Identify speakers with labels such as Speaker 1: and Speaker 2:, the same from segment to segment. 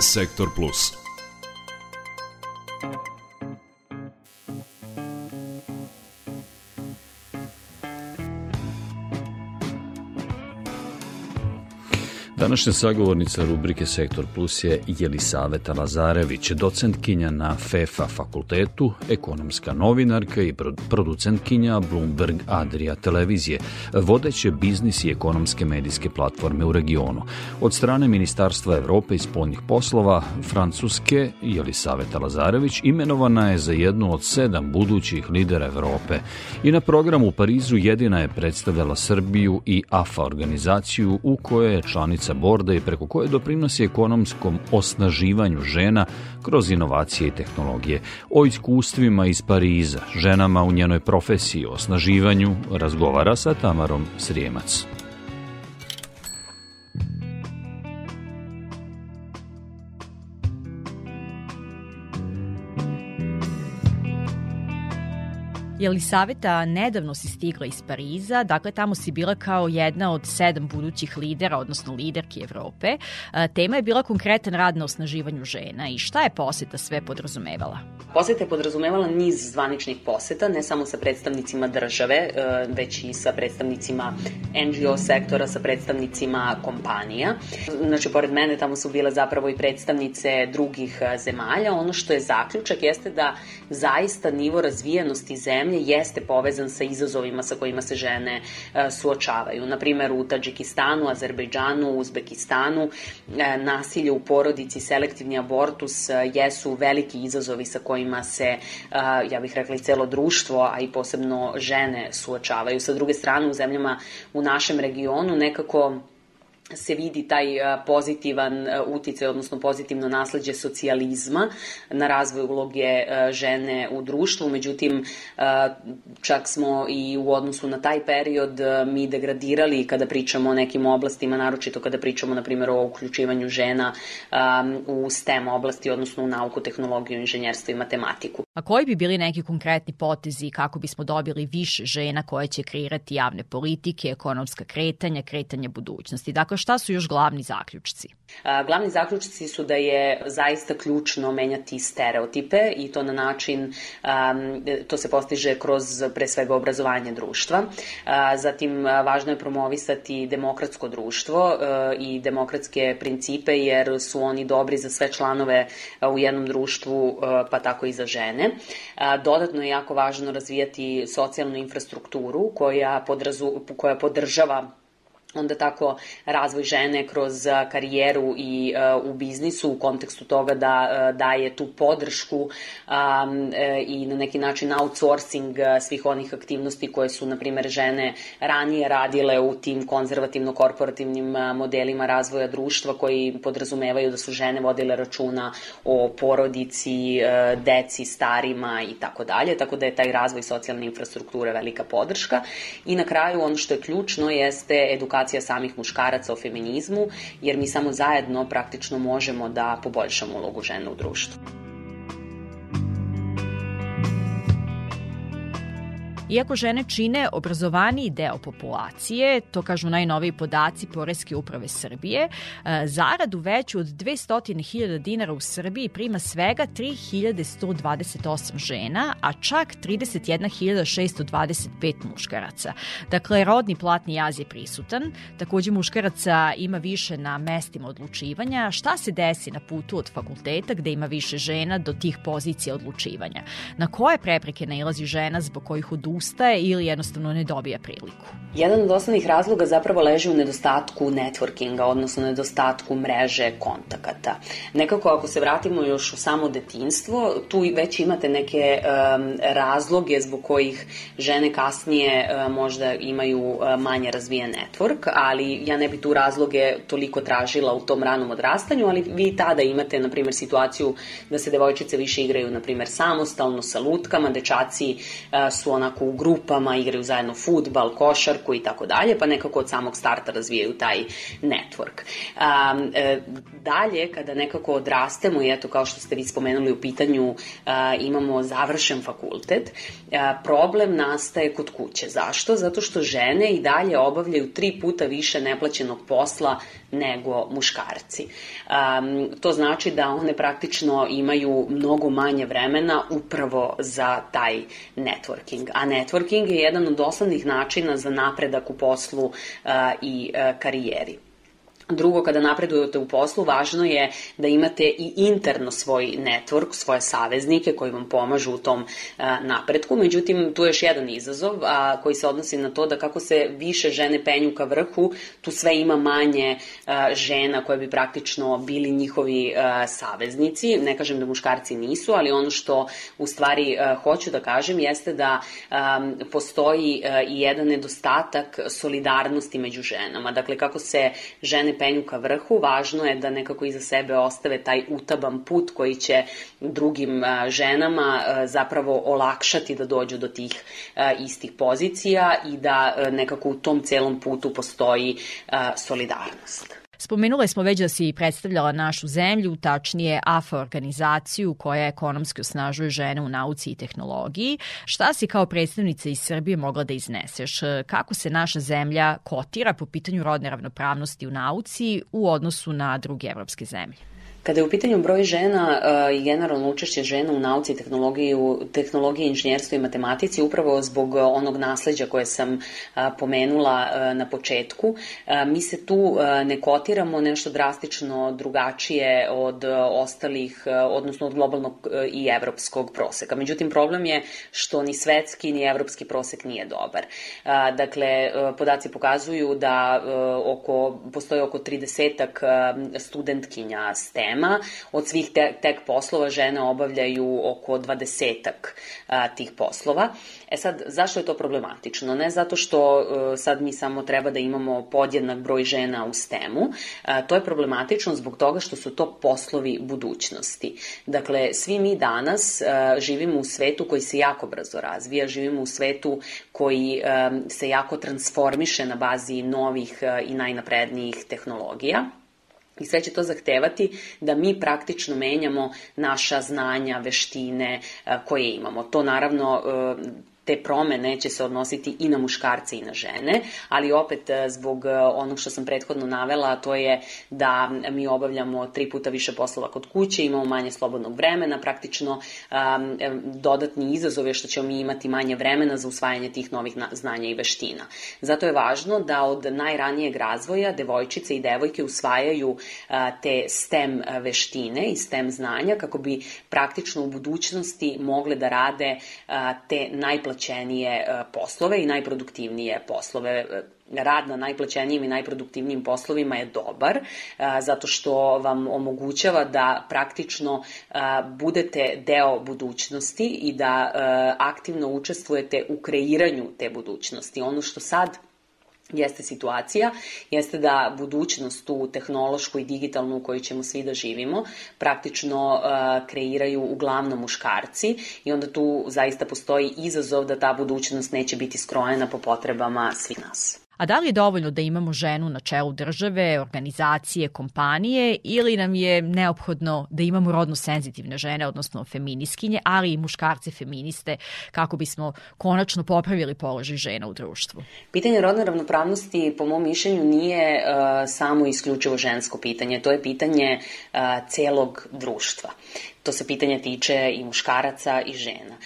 Speaker 1: Sektor Plus.
Speaker 2: Današnja sagovornica rubrike Sektor Plus je Jelisaveta Lazarević, docentkinja na FEFA fakultetu, ekonomska novinarka i producentkinja Bloomberg Adria televizije, vodeće biznis i ekonomske medijske platforme u regionu. Od strane Ministarstva Evrope i spoljnih poslova Francuske, Jelisaveta Lazarević imenovana je za jednu od sedam budućih lidera Evrope i na programu u Parizu jedina je predstavljala Srbiju i AFA organizaciju u kojoj je članica borda i preko koje doprinosi ekonomskom osnaživanju žena kroz inovacije i tehnologije. O iskustvima iz Pariza, ženama u njenoj profesiji, osnaživanju, razgovara sa Tamarom Srijemac.
Speaker 3: Jelisaveta, nedavno si stigla iz Pariza, dakle tamo si bila kao jedna od sedam budućih lidera, odnosno liderki Evrope. Tema je bila konkretan rad na osnaživanju žena i šta je poseta sve podrazumevala?
Speaker 4: Poseta je podrazumevala niz zvaničnih poseta, ne samo sa predstavnicima države, e, već i sa predstavnicima NGO sektora, sa predstavnicima kompanija. Znači, pored mene tamo su bile zapravo i predstavnice drugih e, zemalja. Ono što je zaključak jeste da zaista nivo razvijenosti zemlje zemlje jeste povezan sa izazovima sa kojima se žene e, suočavaju. Naprimer, u Tadžikistanu, Azerbejdžanu, Uzbekistanu, e, nasilje u porodici, selektivni abortus e, jesu veliki izazovi sa kojima se, ja bih rekla, i celo društvo, a i posebno žene suočavaju. Sa druge strane, u zemljama u našem regionu nekako se vidi taj pozitivan uticaj, odnosno pozitivno nasledđe socijalizma na razvoj uloge žene u društvu, međutim čak smo i u odnosu na taj period mi degradirali kada pričamo o nekim oblastima, naročito kada pričamo na primjer o uključivanju žena u STEM oblasti, odnosno u nauku, tehnologiju, inženjerstvo i matematiku.
Speaker 3: A koji bi bili neki konkretni potezi kako bismo dobili više žena koje će kreirati javne politike, ekonomska kretanja, kretanje budućnosti? Dakle, šta su još glavni zaključci?
Speaker 4: Glavni zaključci su da je zaista ključno menjati stereotipe i to na način, to se postiže kroz pre svega obrazovanje društva. Zatim, važno je promovisati demokratsko društvo i demokratske principe jer su oni dobri za sve članove u jednom društvu, pa tako i za žene. Dodatno je jako važno razvijati socijalnu infrastrukturu koja, podrazu, koja podržava onda tako razvoj žene kroz karijeru i uh, u biznisu u kontekstu toga da uh, daje tu podršku um, i na neki način outsourcing svih onih aktivnosti koje su, na primjer, žene ranije radile u tim konzervativno-korporativnim modelima razvoja društva koji podrazumevaju da su žene vodile računa o porodici, deci, starima i tako dalje, tako da je taj razvoj socijalne infrastrukture velika podrška. I na kraju ono što je ključno jeste edukacija edukacija samih muškaraca o feminizmu, jer mi samo zajedno praktično možemo da poboljšamo ulogu žene u društvu.
Speaker 3: Iako žene čine obrazovaniji deo populacije, to kažu najnoviji podaci Poreske uprave Srbije, e, zaradu veću od 200.000 dinara u Srbiji prima svega 3.128 žena, a čak 31.625 muškaraca. Dakle, rodni platni jaz je prisutan, takođe muškaraca ima više na mestima odlučivanja. Šta se desi na putu od fakulteta gde ima više žena do tih pozicija odlučivanja? Na koje prepreke nailazi žena zbog kojih odu odustaje ili jednostavno ne dobija priliku?
Speaker 4: Jedan od osnovnih razloga zapravo leži u nedostatku networkinga, odnosno nedostatku mreže kontakata. Nekako ako se vratimo još u samo detinstvo, tu već imate neke um, razloge zbog kojih žene kasnije uh, možda imaju uh, manje razvijen network, ali ja ne bi tu razloge toliko tražila u tom ranom odrastanju, ali vi tada imate, na primjer, situaciju da se devojčice više igraju, na primjer, samostalno sa lutkama, dečaci uh, su onako u grupama, igraju zajedno futbal, košarku i tako dalje, pa nekako od samog starta razvijaju taj network. Um, dalje, kada nekako odrastemo i eto kao što ste vi spomenuli u pitanju, imamo završen fakultet, problem nastaje kod kuće. Zašto? Zato što žene i dalje obavljaju tri puta više neplaćenog posla nego muškarci. Um, to znači da one praktično imaju mnogo manje vremena upravo za taj networking. A networking je jedan od osnovnih načina za napredak u poslu i karijeri. Drugo, kada napredujete u poslu, važno je da imate i interno svoj network, svoje saveznike koji vam pomažu u tom a, napretku. Međutim, tu je još jedan izazov a, koji se odnosi na to da kako se više žene penju ka vrhu, tu sve ima manje a, žena koje bi praktično bili njihovi a, saveznici. Ne kažem da muškarci nisu, ali ono što u stvari a, hoću da kažem jeste da a, postoji a, i jedan nedostatak solidarnosti među ženama. Dakle, kako se žene penju ka vrhu, važno je da nekako iza sebe ostave taj utaban put koji će drugim ženama zapravo olakšati da dođu do tih istih pozicija i da nekako u tom celom putu postoji solidarnost.
Speaker 3: Spomenule smo već da si predstavljala našu zemlju, tačnije AFA organizaciju koja ekonomski osnažuje žene u nauci i tehnologiji. Šta si kao predstavnica iz Srbije mogla da izneseš? Kako se naša zemlja kotira po pitanju rodne ravnopravnosti u nauci u odnosu na druge evropske zemlje?
Speaker 4: Kada je u pitanju broj žena uh, i generalno učešće žena u nauci, tehnologiji, u tehnologiji, inženjerstvu i matematici, upravo zbog uh, onog nasleđa koje sam uh, pomenula na početku, mi se tu ne kotiramo nešto drastično drugačije od ostalih, odnosno od globalnog i evropskog proseka. Međutim, problem je što ni svetski ni evropski prosek nije dobar. Dakle, podaci pokazuju da oko, postoje oko 30 studentkinja STEM tema. Od svih te, tek poslova žene obavljaju oko dvadesetak a, tih poslova. E sad, zašto je to problematično? Ne zato što a, e, sad mi samo treba da imamo podjednak broj žena u STEM-u, to je problematično zbog toga što su to poslovi budućnosti. Dakle, svi mi danas a, živimo u svetu koji se jako brzo razvija, živimo u svetu koji a, se jako transformiše na bazi novih i najnaprednijih tehnologija. I sve će to zahtevati da mi praktično menjamo naša znanja, veštine eh, koje imamo. To naravno eh, te promene će se odnositi i na muškarce i na žene, ali opet e, zbog e, onog što sam prethodno navela, to je da mi obavljamo tri puta više poslova kod kuće, imamo manje slobodnog vremena, praktično um, dodatni izazov je što ćemo mi imati manje vremena za usvajanje tih novih znanja i veština. Zato je važno da od najranijeg razvoja devojčice i devojke usvajaju uh, te STEM veštine i STEM znanja kako bi praktično u budućnosti mogle da rade uh, te najplaćenije najplaćenije e, poslove i najproduktivnije poslove e, rad na najplaćenijim i najproduktivnijim poslovima je dobar, e, zato što vam omogućava da praktično budete deo budućnosti i da aktivno učestvujete u kreiranju te budućnosti. Ono što sad jeste situacija, jeste da budućnost tu tehnološku i digitalnu u kojoj ćemo svi da živimo praktično uh, kreiraju uglavnom muškarci i onda tu zaista postoji izazov da ta budućnost neće biti skrojena po potrebama svih nas.
Speaker 3: A da li je dovoljno da imamo ženu na čelu države, organizacije, kompanije ili nam je neophodno da imamo rodno senzitivne žene, odnosno feminiskinje, ali i muškarce feministe kako bismo konačno popravili položaj žena u društvu?
Speaker 4: Pitanje rodne ravnopravnosti po mom mišljenju nije uh, samo isključivo žensko pitanje, to je pitanje uh, celog društva. To se pitanja tiče i muškaraca i žena.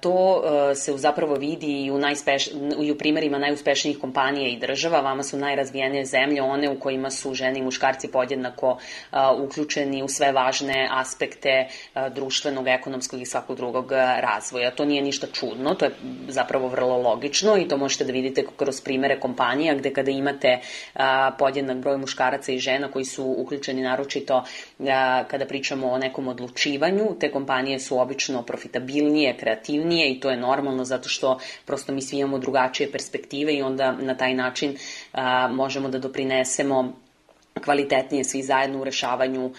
Speaker 4: To e, se zapravo vidi i u, najspeš, i u primerima najuspešnijih kompanija i država. Vama su najrazvijenije zemlje one u kojima su žene i muškarci podjednako e, uključeni u sve važne aspekte e, društvenog, ekonomskog i svakog drugog razvoja. To nije ništa čudno, to je zapravo vrlo logično i to možete da vidite kroz primere kompanija gde kada imate podjednak broj muškaraca i žena koji su uključeni naročito kada pričamo o nekom odlučenju odlučivanju. Te kompanije su obično profitabilnije, kreativnije i to je normalno zato što prosto mi svi imamo drugačije perspektive i onda na taj način a, možemo da doprinesemo kvalitetnije svi zajedno u rešavanju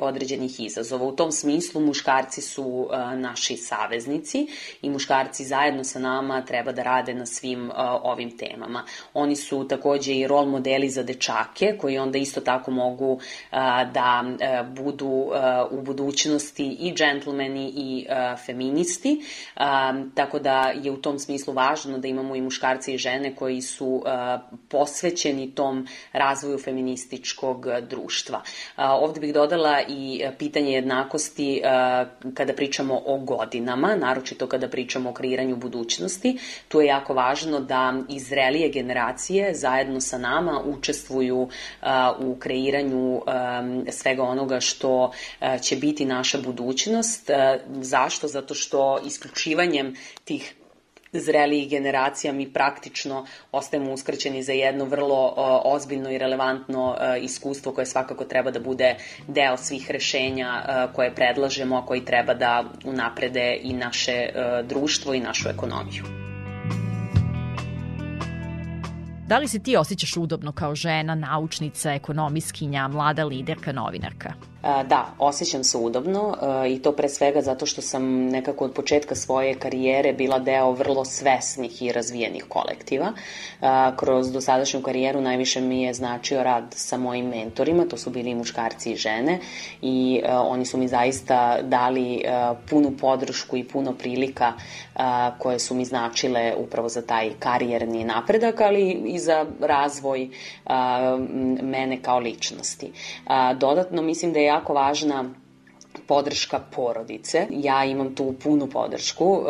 Speaker 4: određenih izazova. U tom smislu muškarci su naši saveznici i muškarci zajedno sa nama treba da rade na svim ovim temama. Oni su takođe i rol modeli za dečake koji onda isto tako mogu da a, budu a, u budućnosti i džentlmeni i a, feministi, tako da je u tom smislu važno da imamo i muškarci i žene koji su posvećeni tom razvoju feministi feminističkog društva. Ovde bih dodala i pitanje jednakosti kada pričamo o godinama, naročito kada pričamo o kreiranju budućnosti. Tu je jako važno da izrelije generacije zajedno sa nama učestvuju u kreiranju svega onoga što će biti naša budućnost. Zašto? Zato što isključivanjem tih zrelijih generacija mi praktično ostajemo uskraćeni za jedno vrlo ozbiljno i relevantno iskustvo koje svakako treba da bude deo svih rešenja koje predlažemo, a koji treba da unaprede i naše društvo i našu ekonomiju.
Speaker 3: Da li se ti osjećaš udobno kao žena, naučnica, ekonomiskinja, mlada liderka, novinarka?
Speaker 4: Da, osjećam se udobno i to pre svega zato što sam nekako od početka svoje karijere bila deo vrlo svesnih i razvijenih kolektiva. Kroz dosadašnju karijeru najviše mi je značio rad sa mojim mentorima, to su bili i muškarci i žene i oni su mi zaista dali punu podršku i puno prilika koje su mi značile upravo za taj karijerni napredak, ali i za razvoj mene kao ličnosti. Dodatno mislim da je jako važna podrška porodice. Ja imam tu punu podršku, uh,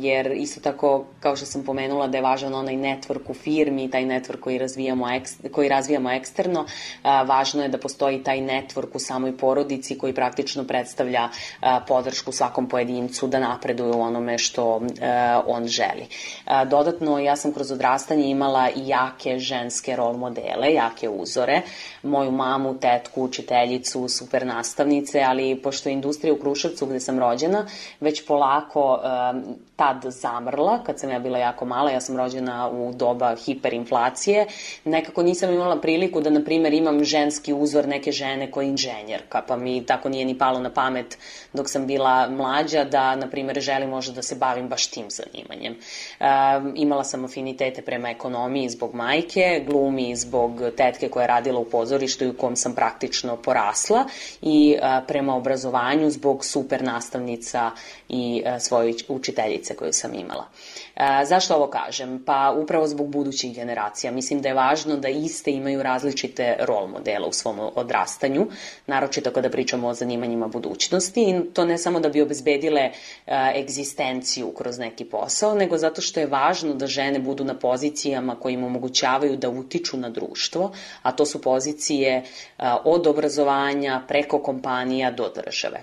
Speaker 4: jer isto tako, kao što sam pomenula, da je važan onaj network u firmi, taj network koji razvijamo, koji razvijamo eksterno, uh, važno je da postoji taj network u samoj porodici koji praktično predstavlja uh, podršku svakom pojedincu da napreduje u onome što on želi. Dodatno, ja sam kroz odrastanje imala i jake ženske rol modele, jake uzore, moju mamu, tetku, učiteljicu, super nastavnice, ali pošto je industrija u Kruševcu gde sam rođena, već polako tad zamrla, kad sam ja bila jako mala, ja sam rođena u doba hiperinflacije, nekako nisam imala priliku da, na primer, imam ženski uzor neke žene koja je inženjerka, pa mi tako nije ni palo na pamet dok sam bila mlađa da, na primer, želim možda da se bavim baš tim zanimanjem. E, imala sam afinitete prema ekonomiji zbog majke, glumi zbog tetke koja je radila u pozorištu i u kom sam praktično porasla i e, prema obrazovanju zbog super nastavnica i e, svoje učiteljice koju sam imala. E, zašto ovo kažem? Pa upravo zbog budućih generacija. Mislim da je važno da iste imaju različite rol modela u svom odrastanju, naročito kada pričamo o zanimanjima budućnosti i to ne samo da bi obezbedile e, egzistenciju kroz neki posao, nego zato što je važno da žene budu na pozicijama koje im omogućavaju da utiču na društvo, a to su pozicije e, od obrazovanja preko kompanija do države.